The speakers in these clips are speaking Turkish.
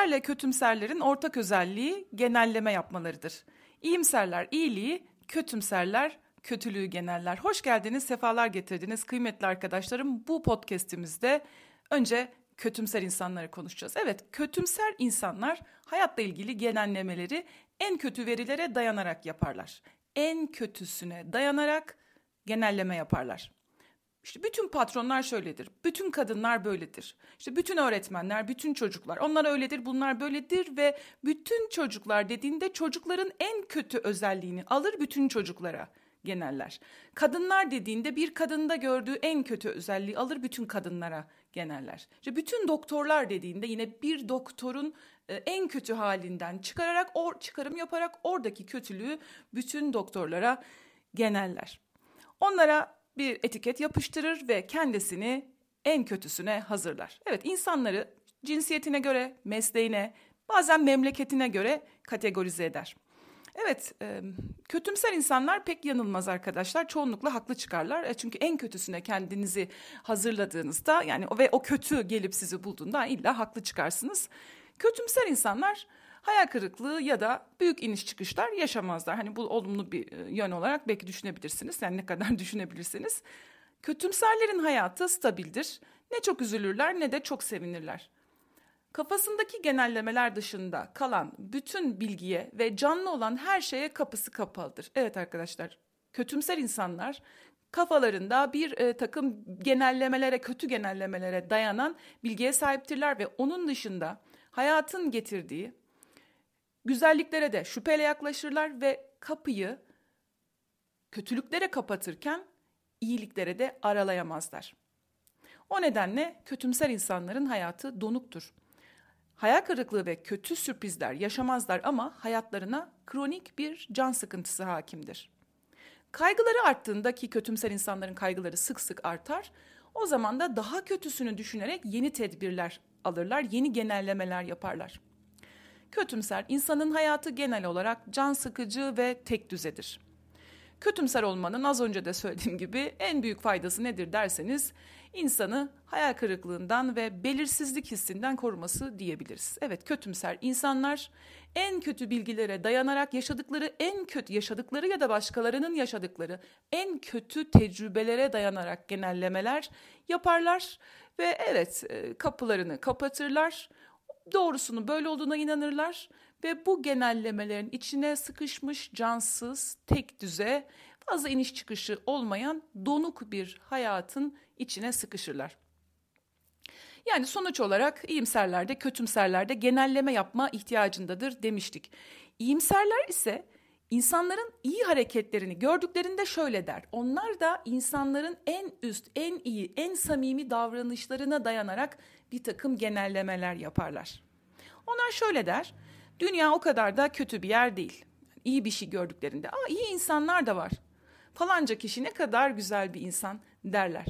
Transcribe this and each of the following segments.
İyimserlerle kötümserlerin ortak özelliği genelleme yapmalarıdır. İyimserler iyiliği, kötümserler kötülüğü geneller. Hoş geldiniz, sefalar getirdiniz kıymetli arkadaşlarım. Bu podcast'imizde önce kötümser insanları konuşacağız. Evet, kötümser insanlar hayatla ilgili genellemeleri en kötü verilere dayanarak yaparlar. En kötüsüne dayanarak genelleme yaparlar. İşte bütün patronlar şöyledir. Bütün kadınlar böyledir. İşte bütün öğretmenler, bütün çocuklar onlar öyledir, bunlar böyledir ve bütün çocuklar dediğinde çocukların en kötü özelliğini alır bütün çocuklara geneller. Kadınlar dediğinde bir kadında gördüğü en kötü özelliği alır bütün kadınlara geneller. İşte bütün doktorlar dediğinde yine bir doktorun e, en kötü halinden çıkararak or çıkarım yaparak oradaki kötülüğü bütün doktorlara geneller. Onlara bir etiket yapıştırır ve kendisini en kötüsüne hazırlar. Evet insanları cinsiyetine göre, mesleğine, bazen memleketine göre kategorize eder. Evet, e, kötümser insanlar pek yanılmaz arkadaşlar. Çoğunlukla haklı çıkarlar. E, çünkü en kötüsüne kendinizi hazırladığınızda yani ve o kötü gelip sizi bulduğunda illa haklı çıkarsınız. Kötümser insanlar hayal kırıklığı ya da büyük iniş çıkışlar yaşamazlar. Hani bu olumlu bir e, yön olarak belki düşünebilirsiniz. Yani ne kadar düşünebilirsiniz. Kötümserlerin hayatı stabildir. Ne çok üzülürler ne de çok sevinirler. Kafasındaki genellemeler dışında kalan bütün bilgiye ve canlı olan her şeye kapısı kapalıdır. Evet arkadaşlar, kötümser insanlar kafalarında bir e, takım genellemelere, kötü genellemelere dayanan bilgiye sahiptirler ve onun dışında hayatın getirdiği güzelliklere de şüpheyle yaklaşırlar ve kapıyı kötülüklere kapatırken iyiliklere de aralayamazlar. O nedenle kötümser insanların hayatı donuktur. Hayal kırıklığı ve kötü sürprizler yaşamazlar ama hayatlarına kronik bir can sıkıntısı hakimdir. Kaygıları arttığında ki kötümser insanların kaygıları sık sık artar, o zaman da daha kötüsünü düşünerek yeni tedbirler alırlar, yeni genellemeler yaparlar. Kötümser insanın hayatı genel olarak can sıkıcı ve tek düzedir. Kötümser olmanın az önce de söylediğim gibi en büyük faydası nedir derseniz insanı hayal kırıklığından ve belirsizlik hissinden koruması diyebiliriz. Evet kötümser insanlar en kötü bilgilere dayanarak yaşadıkları en kötü yaşadıkları ya da başkalarının yaşadıkları en kötü tecrübelere dayanarak genellemeler yaparlar ve evet e, kapılarını kapatırlar. Doğrusunu böyle olduğuna inanırlar ve bu genellemelerin içine sıkışmış cansız, tek düze, fazla iniş çıkışı olmayan donuk bir hayatın içine sıkışırlar. Yani sonuç olarak iyimserlerde, kötümserlerde genelleme yapma ihtiyacındadır demiştik. İyimserler ise insanların iyi hareketlerini gördüklerinde şöyle der. Onlar da insanların en üst, en iyi, en samimi davranışlarına dayanarak bir takım genellemeler yaparlar. Onlar şöyle der. Dünya o kadar da kötü bir yer değil. İyi bir şey gördüklerinde, aa iyi insanlar da var. Falanca kişi ne kadar güzel bir insan derler.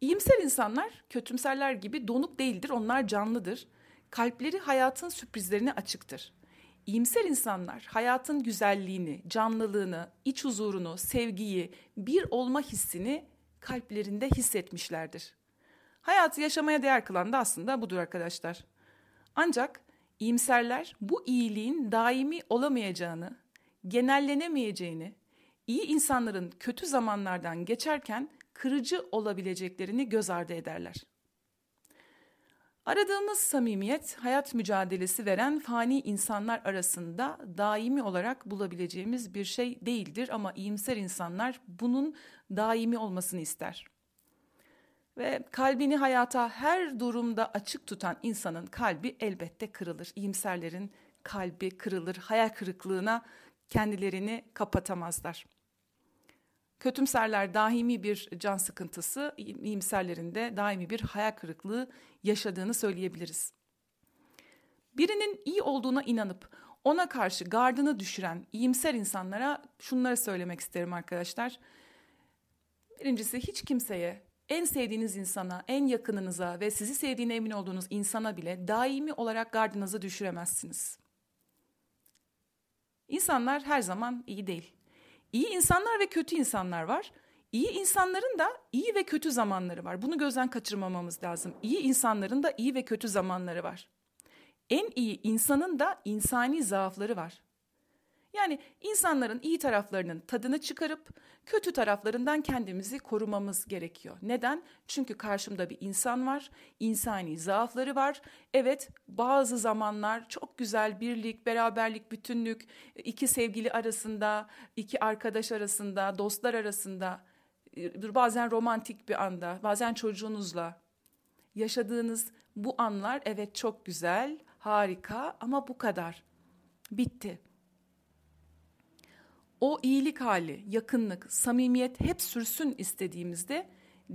İyimser insanlar kötümserler gibi donuk değildir, onlar canlıdır. Kalpleri hayatın sürprizlerine açıktır. İyimser insanlar hayatın güzelliğini, canlılığını, iç huzurunu, sevgiyi, bir olma hissini kalplerinde hissetmişlerdir. Hayatı yaşamaya değer kılan da aslında budur arkadaşlar. Ancak iyimserler bu iyiliğin daimi olamayacağını, genellenemeyeceğini, iyi insanların kötü zamanlardan geçerken kırıcı olabileceklerini göz ardı ederler. Aradığımız samimiyet, hayat mücadelesi veren fani insanlar arasında daimi olarak bulabileceğimiz bir şey değildir ama iyimser insanlar bunun daimi olmasını ister. Ve kalbini hayata her durumda açık tutan insanın kalbi elbette kırılır. İyimserlerin kalbi kırılır, hayal kırıklığına kendilerini kapatamazlar. Kötümserler daimi bir can sıkıntısı, iyimserlerin de daimi bir hayal kırıklığı yaşadığını söyleyebiliriz. Birinin iyi olduğuna inanıp ona karşı gardını düşüren iyimser insanlara şunları söylemek isterim arkadaşlar. Birincisi hiç kimseye, en sevdiğiniz insana, en yakınınıza ve sizi sevdiğine emin olduğunuz insana bile daimi olarak gardınızı düşüremezsiniz. İnsanlar her zaman iyi değil. İyi insanlar ve kötü insanlar var. İyi insanların da iyi ve kötü zamanları var. Bunu gözden kaçırmamamız lazım. İyi insanların da iyi ve kötü zamanları var. en iyi insanın da insani zaafları var. Yani insanların iyi taraflarının tadını çıkarıp kötü taraflarından kendimizi korumamız gerekiyor. Neden? Çünkü karşımda bir insan var, insani zaafları var. Evet, bazı zamanlar çok güzel birlik, beraberlik, bütünlük, iki sevgili arasında, iki arkadaş arasında, dostlar arasında, e, bazen romantik bir anda, bazen çocuğunuzla yaşadığınız bu anlar evet çok güzel, harika ama bu kadar. Bitti o iyilik hali, yakınlık, samimiyet hep sürsün istediğimizde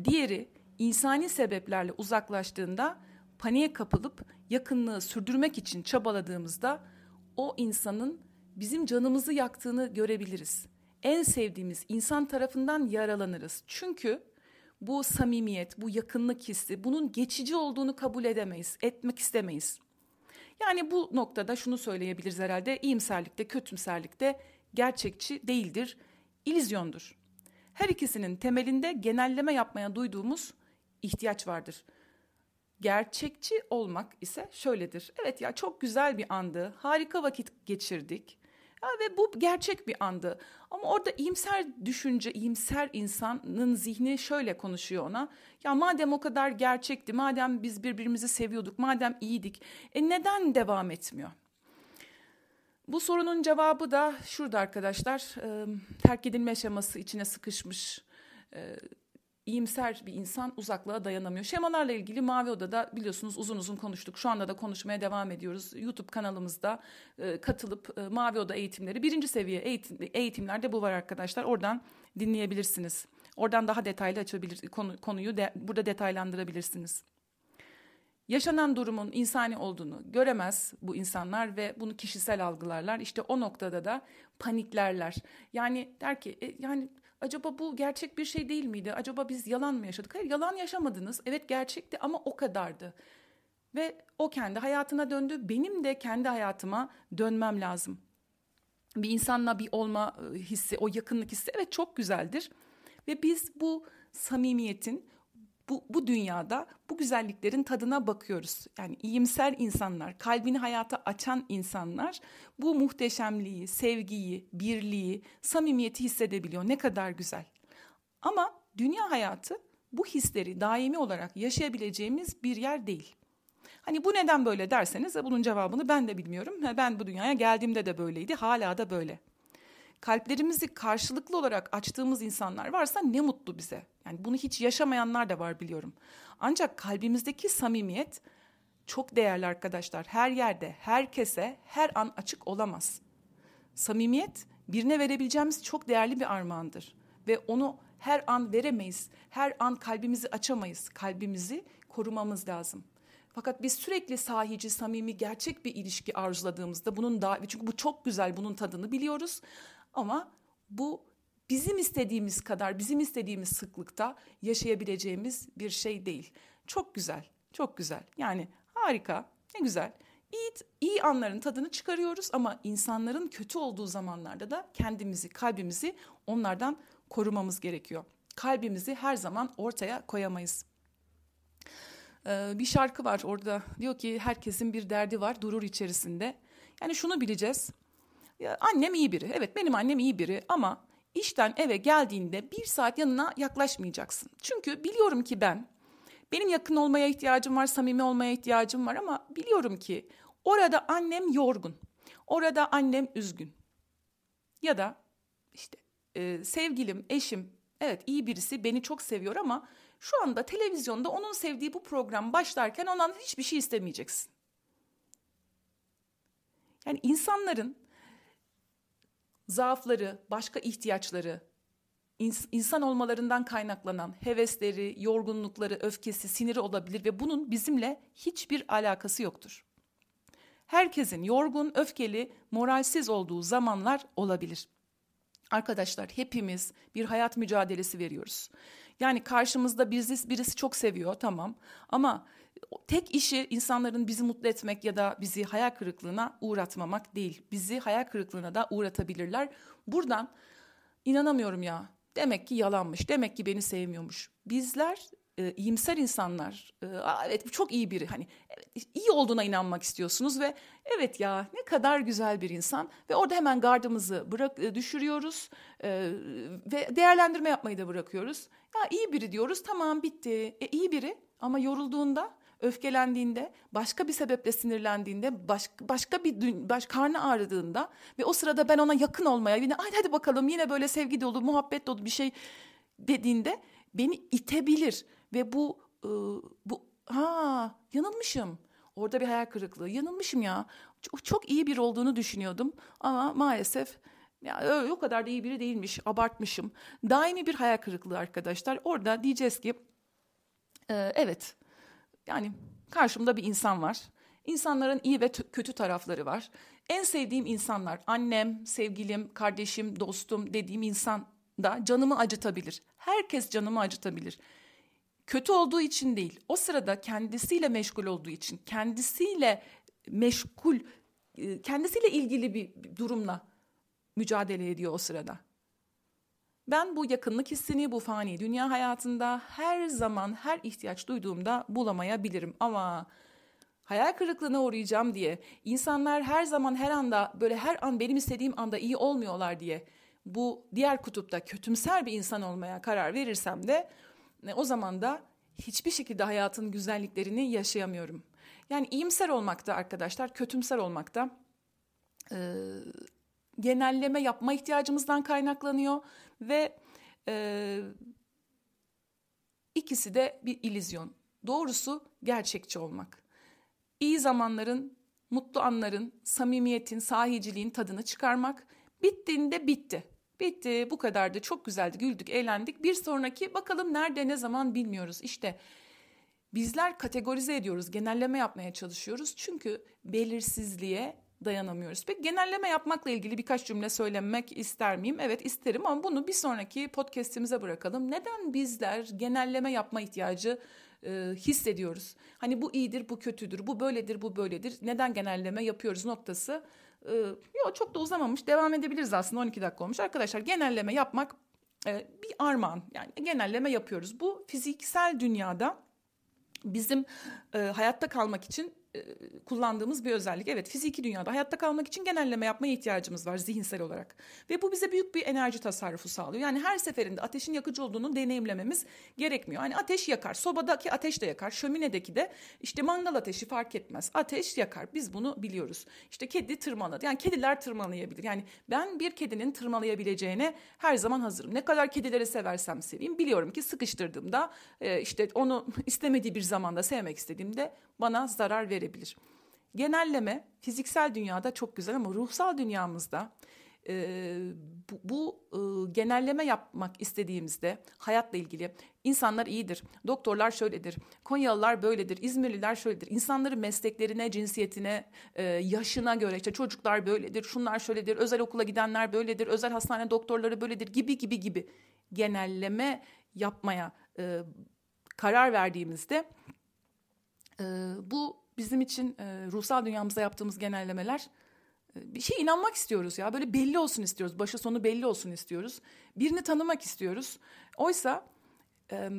diğeri insani sebeplerle uzaklaştığında paniğe kapılıp yakınlığı sürdürmek için çabaladığımızda o insanın bizim canımızı yaktığını görebiliriz. En sevdiğimiz insan tarafından yaralanırız. Çünkü bu samimiyet, bu yakınlık hissi bunun geçici olduğunu kabul edemeyiz, etmek istemeyiz. Yani bu noktada şunu söyleyebiliriz herhalde iyimserlikte, kötümserlikte gerçekçi değildir, ilizyondur. Her ikisinin temelinde genelleme yapmaya duyduğumuz ihtiyaç vardır. Gerçekçi olmak ise şöyledir. Evet ya çok güzel bir andı, harika vakit geçirdik. Ya ve bu gerçek bir andı. Ama orada iyimser düşünce, iyimser insanın zihni şöyle konuşuyor ona. Ya madem o kadar gerçekti, madem biz birbirimizi seviyorduk, madem iyiydik, e neden devam etmiyor? Bu sorunun cevabı da şurada arkadaşlar. E, terk edilme aşaması içine sıkışmış e, iyimser bir insan uzaklığa dayanamıyor. Şemalarla ilgili Mavi Oda'da biliyorsunuz uzun uzun konuştuk. Şu anda da konuşmaya devam ediyoruz. YouTube kanalımızda e, katılıp e, Mavi Oda eğitimleri birinci seviye eğitim, eğitimlerde bu var arkadaşlar. Oradan dinleyebilirsiniz. Oradan daha detaylı açabilir konu, konuyu de, burada detaylandırabilirsiniz. Yaşanan durumun insani olduğunu göremez bu insanlar ve bunu kişisel algılarlar. İşte o noktada da paniklerler. Yani der ki e, yani acaba bu gerçek bir şey değil miydi? Acaba biz yalan mı yaşadık? Hayır yalan yaşamadınız. Evet gerçekti ama o kadardı. Ve o kendi hayatına döndü. Benim de kendi hayatıma dönmem lazım. Bir insanla bir olma e, hissi, o yakınlık hissi evet çok güzeldir. Ve biz bu samimiyetin, bu, bu dünyada bu güzelliklerin tadına bakıyoruz. Yani iyimser insanlar, kalbini hayata açan insanlar bu muhteşemliği, sevgiyi, birliği, samimiyeti hissedebiliyor. Ne kadar güzel. Ama dünya hayatı bu hisleri daimi olarak yaşayabileceğimiz bir yer değil. Hani bu neden böyle derseniz bunun cevabını ben de bilmiyorum. Ben bu dünyaya geldiğimde de böyleydi, hala da böyle kalplerimizi karşılıklı olarak açtığımız insanlar varsa ne mutlu bize. Yani bunu hiç yaşamayanlar da var biliyorum. Ancak kalbimizdeki samimiyet çok değerli arkadaşlar. Her yerde, herkese, her an açık olamaz. Samimiyet birine verebileceğimiz çok değerli bir armağandır ve onu her an veremeyiz. Her an kalbimizi açamayız. Kalbimizi korumamız lazım. Fakat biz sürekli sahici, samimi, gerçek bir ilişki arzuladığımızda bunun da çünkü bu çok güzel bunun tadını biliyoruz. Ama bu bizim istediğimiz kadar, bizim istediğimiz sıklıkta yaşayabileceğimiz bir şey değil. Çok güzel, çok güzel. Yani harika, ne güzel. İyi, iyi anların tadını çıkarıyoruz ama insanların kötü olduğu zamanlarda da kendimizi, kalbimizi onlardan korumamız gerekiyor. Kalbimizi her zaman ortaya koyamayız. Ee, bir şarkı var orada diyor ki herkesin bir derdi var durur içerisinde. Yani şunu bileceğiz. Ya, annem iyi biri. Evet benim annem iyi biri ama işten eve geldiğinde bir saat yanına yaklaşmayacaksın. Çünkü biliyorum ki ben benim yakın olmaya ihtiyacım var, samimi olmaya ihtiyacım var ama biliyorum ki orada annem yorgun. Orada annem üzgün. Ya da işte e, sevgilim, eşim evet iyi birisi beni çok seviyor ama şu anda televizyonda onun sevdiği bu program başlarken ondan hiçbir şey istemeyeceksin. Yani insanların zaafları, başka ihtiyaçları, insan olmalarından kaynaklanan hevesleri, yorgunlukları, öfkesi, siniri olabilir ve bunun bizimle hiçbir alakası yoktur. Herkesin yorgun, öfkeli, moralsiz olduğu zamanlar olabilir. Arkadaşlar hepimiz bir hayat mücadelesi veriyoruz. Yani karşımızda birisi, birisi çok seviyor tamam ama tek işi insanların bizi mutlu etmek ya da bizi hayal kırıklığına uğratmamak değil. Bizi hayal kırıklığına da uğratabilirler. Buradan inanamıyorum ya. Demek ki yalanmış. Demek ki beni sevmiyormuş. Bizler e, iyimser insanlar, e, evet çok iyi biri hani evet, iyi olduğuna inanmak istiyorsunuz ve evet ya ne kadar güzel bir insan ve orada hemen gardımızı bırak e, düşürüyoruz e, ve değerlendirme yapmayı da bırakıyoruz. Ya iyi biri diyoruz tamam bitti. E, iyi biri ama yorulduğunda öfkelendiğinde, başka bir sebeple sinirlendiğinde, başka, başka bir baş, karnı ağrıdığında ve o sırada ben ona yakın olmaya yine hadi, hadi bakalım yine böyle sevgi dolu, muhabbet dolu bir şey dediğinde beni itebilir ve bu e, bu ha yanılmışım. Orada bir hayal kırıklığı. Yanılmışım ya. Çok, çok iyi bir olduğunu düşünüyordum ama maalesef ya o kadar da iyi biri değilmiş. Abartmışım. Daimi bir hayal kırıklığı arkadaşlar. Orada diyeceğiz ki e, evet yani karşımda bir insan var. İnsanların iyi ve kötü tarafları var. En sevdiğim insanlar annem, sevgilim, kardeşim, dostum dediğim insan da canımı acıtabilir. Herkes canımı acıtabilir. Kötü olduğu için değil. O sırada kendisiyle meşgul olduğu için, kendisiyle meşgul, e, kendisiyle ilgili bir durumla mücadele ediyor o sırada. Ben bu yakınlık hissini bu fani dünya hayatında her zaman her ihtiyaç duyduğumda bulamayabilirim ama hayal kırıklığına uğrayacağım diye insanlar her zaman her anda böyle her an benim istediğim anda iyi olmuyorlar diye bu diğer kutupta kötümser bir insan olmaya karar verirsem de e, o zaman da hiçbir şekilde hayatın güzelliklerini yaşayamıyorum. Yani iyimser olmakta arkadaşlar, kötümser olmakta e, genelleme yapma ihtiyacımızdan kaynaklanıyor ve e, ikisi de bir ilizyon. Doğrusu gerçekçi olmak. İyi zamanların, mutlu anların, samimiyetin, sahiciliğin tadını çıkarmak. Bittiğinde bitti. Bitti bu kadardı çok güzeldi güldük eğlendik. Bir sonraki bakalım nerede ne zaman bilmiyoruz. İşte bizler kategorize ediyoruz genelleme yapmaya çalışıyoruz. Çünkü belirsizliğe dayanamıyoruz. Peki genelleme yapmakla ilgili birkaç cümle söylemek ister miyim? Evet isterim ama bunu bir sonraki podcast'imize bırakalım. Neden bizler genelleme yapma ihtiyacı e, hissediyoruz? Hani bu iyidir, bu kötüdür, bu böyledir, bu böyledir. Neden genelleme yapıyoruz noktası? E, yok çok da uzamamış. Devam edebiliriz aslında 12 dakika olmuş. Arkadaşlar genelleme yapmak e, bir armağan. Yani genelleme yapıyoruz. Bu fiziksel dünyada bizim e, hayatta kalmak için kullandığımız bir özellik. Evet fiziki dünyada hayatta kalmak için genelleme yapmaya ihtiyacımız var zihinsel olarak. Ve bu bize büyük bir enerji tasarrufu sağlıyor. Yani her seferinde ateşin yakıcı olduğunu deneyimlememiz gerekmiyor. Hani ateş yakar, sobadaki ateş de yakar, şöminedeki de işte mangal ateşi fark etmez. Ateş yakar. Biz bunu biliyoruz. İşte kedi tırmaladı. Yani kediler tırmalayabilir. Yani ben bir kedinin tırmalayabileceğine her zaman hazırım. Ne kadar kedileri seversem seveyim biliyorum ki sıkıştırdığımda e, işte onu istemediği bir zamanda sevmek istediğimde bana zarar verebilir. Genelleme fiziksel dünyada çok güzel ama ruhsal dünyamızda e, bu, bu e, genelleme yapmak istediğimizde hayatla ilgili insanlar iyidir, doktorlar şöyledir, Konyalılar böyledir, İzmirliler şöyledir. İnsanları mesleklerine, cinsiyetine, e, yaşına göre işte çocuklar böyledir, şunlar şöyledir, özel okula gidenler böyledir, özel hastane doktorları böyledir gibi gibi gibi genelleme yapmaya e, karar verdiğimizde e, bu bizim için e, ruhsal dünyamızda yaptığımız genellemeler e, bir şey inanmak istiyoruz ya. Böyle belli olsun istiyoruz. Başı sonu belli olsun istiyoruz. Birini tanımak istiyoruz. Oysa e,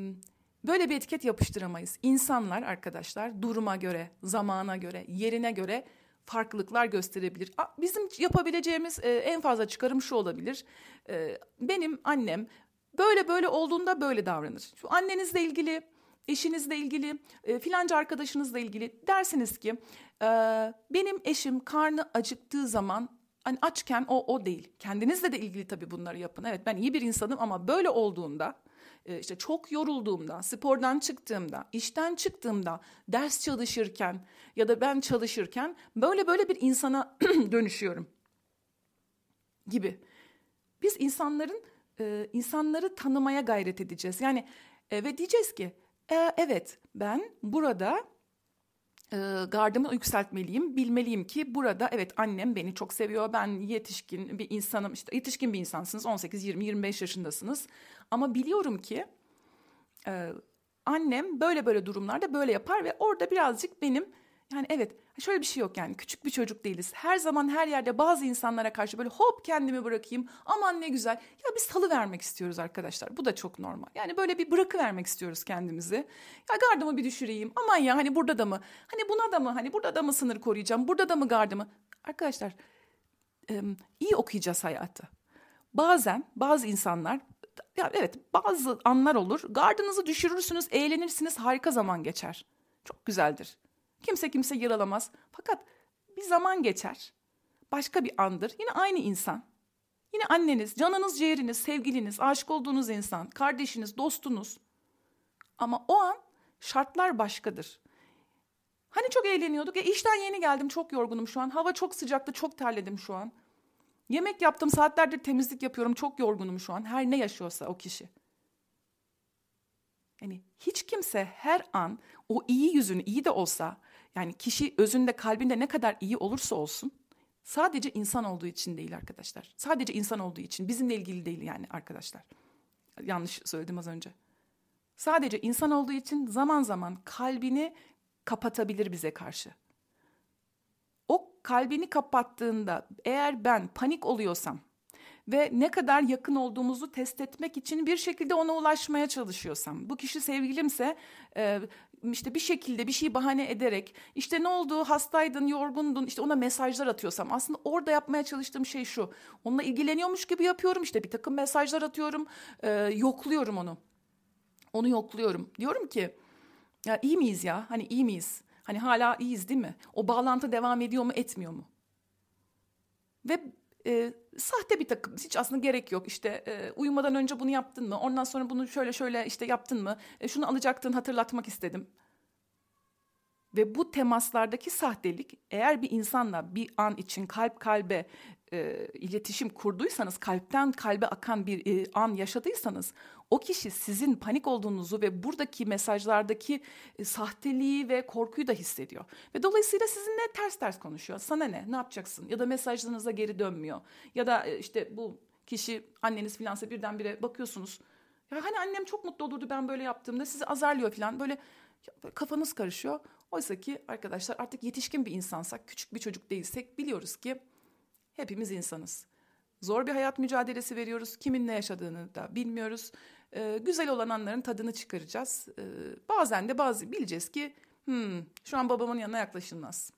böyle bir etiket yapıştıramayız. İnsanlar arkadaşlar duruma göre, zamana göre, yerine göre farklılıklar gösterebilir. Bizim yapabileceğimiz e, en fazla çıkarım şu olabilir. E, benim annem böyle böyle olduğunda böyle davranır. Şu annenizle ilgili eşinizle ilgili, e, filanca arkadaşınızla ilgili dersiniz ki e, benim eşim karnı acıktığı zaman hani açken o o değil. Kendinizle de ilgili tabii bunları yapın. Evet ben iyi bir insanım ama böyle olduğunda e, işte çok yorulduğumda, spordan çıktığımda, işten çıktığımda, ders çalışırken ya da ben çalışırken böyle böyle bir insana dönüşüyorum gibi. Biz insanların e, insanları tanımaya gayret edeceğiz. Yani e, ve diyeceğiz ki e, evet ben burada e, gardımı yükseltmeliyim. Bilmeliyim ki burada evet annem beni çok seviyor. Ben yetişkin bir insanım. işte yetişkin bir insansınız. 18, 20, 25 yaşındasınız. Ama biliyorum ki e, annem böyle böyle durumlarda böyle yapar ve orada birazcık benim yani evet Şöyle bir şey yok yani küçük bir çocuk değiliz. Her zaman her yerde bazı insanlara karşı böyle hop kendimi bırakayım. Aman ne güzel. Ya biz salı vermek istiyoruz arkadaşlar. Bu da çok normal. Yani böyle bir bırakı vermek istiyoruz kendimizi. Ya gardımı bir düşüreyim. Aman ya hani burada da mı? Hani buna da mı? Hani burada da mı sınır koruyacağım? Burada da mı gardımı? Arkadaşlar iyi okuyacağız hayatı. Bazen bazı insanlar ya evet bazı anlar olur. Gardınızı düşürürsünüz, eğlenirsiniz, harika zaman geçer. Çok güzeldir. Kimse kimse yaralamaz. Fakat bir zaman geçer. Başka bir andır. Yine aynı insan. Yine anneniz, canınız, ciğeriniz, sevgiliniz, aşık olduğunuz insan, kardeşiniz, dostunuz. Ama o an şartlar başkadır. Hani çok eğleniyorduk. E işten yeni geldim çok yorgunum şu an. Hava çok sıcaktı çok terledim şu an. Yemek yaptım saatlerdir temizlik yapıyorum çok yorgunum şu an. Her ne yaşıyorsa o kişi. Yani hiç kimse her an o iyi yüzünü iyi de olsa yani kişi özünde kalbinde ne kadar iyi olursa olsun sadece insan olduğu için değil arkadaşlar. Sadece insan olduğu için bizimle ilgili değil yani arkadaşlar. Yanlış söyledim az önce. Sadece insan olduğu için zaman zaman kalbini kapatabilir bize karşı. O kalbini kapattığında eğer ben panik oluyorsam ve ne kadar yakın olduğumuzu test etmek için bir şekilde ona ulaşmaya çalışıyorsam, bu kişi sevgilimse işte bir şekilde bir şey bahane ederek işte ne oldu hastaydın yorgundun işte ona mesajlar atıyorsam aslında orada yapmaya çalıştığım şey şu onunla ilgileniyormuş gibi yapıyorum işte bir takım mesajlar atıyorum e, yokluyorum onu. Onu yokluyorum. Diyorum ki ya iyi miyiz ya? Hani iyi miyiz? Hani hala iyiyiz değil mi? O bağlantı devam ediyor mu etmiyor mu? Ve e, sahte bir takım. Hiç aslında gerek yok. İşte e, uyumadan önce bunu yaptın mı? Ondan sonra bunu şöyle şöyle işte yaptın mı? E, şunu alacaktın hatırlatmak istedim. Ve bu temaslardaki sahtelik eğer bir insanla bir an için kalp kalbe e, iletişim kurduysanız, kalpten kalbe akan bir e, an yaşadıysanız o kişi sizin panik olduğunuzu ve buradaki mesajlardaki e, sahteliği ve korkuyu da hissediyor. Ve dolayısıyla sizinle ters ters konuşuyor. Sana ne? Ne yapacaksın? Ya da mesajlarınıza geri dönmüyor. Ya da e, işte bu kişi anneniz filansa birdenbire bakıyorsunuz. Ya hani annem çok mutlu olurdu ben böyle yaptığımda sizi azarlıyor falan böyle kafanız karışıyor. Oysa ki arkadaşlar artık yetişkin bir insansak, küçük bir çocuk değilsek biliyoruz ki hepimiz insanız. Zor bir hayat mücadelesi veriyoruz. Kimin ne yaşadığını da bilmiyoruz. Ee, güzel olan anların tadını çıkaracağız. Ee, bazen de bazı bileceğiz ki hmm, şu an babamın yanına yaklaşılmaz.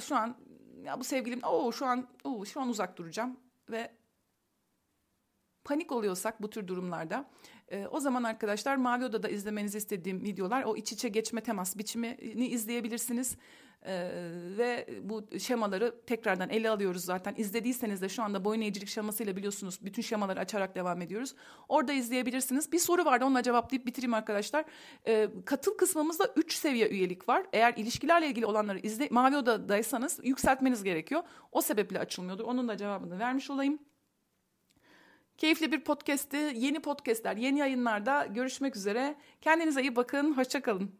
Şu an ya bu sevgilim o şu an oo, şu an uzak duracağım ve panik oluyorsak bu tür durumlarda e, o zaman arkadaşlar Mavi Oda'da izlemenizi istediğim videolar o iç içe geçme temas biçimini izleyebilirsiniz. Ee, ve bu şemaları tekrardan ele alıyoruz zaten. İzlediyseniz de şu anda boyun eğicilik şemasıyla biliyorsunuz bütün şemaları açarak devam ediyoruz. Orada izleyebilirsiniz. Bir soru vardı onunla cevaplayıp bitireyim arkadaşlar. Ee, katıl kısmımızda 3 seviye üyelik var. Eğer ilişkilerle ilgili olanları izle, Mavi Oda'daysanız yükseltmeniz gerekiyor. O sebeple açılmıyordur. Onun da cevabını vermiş olayım. Keyifli bir podcast'ti. Yeni podcast'ler, yeni yayınlarda görüşmek üzere. Kendinize iyi bakın. Hoşçakalın.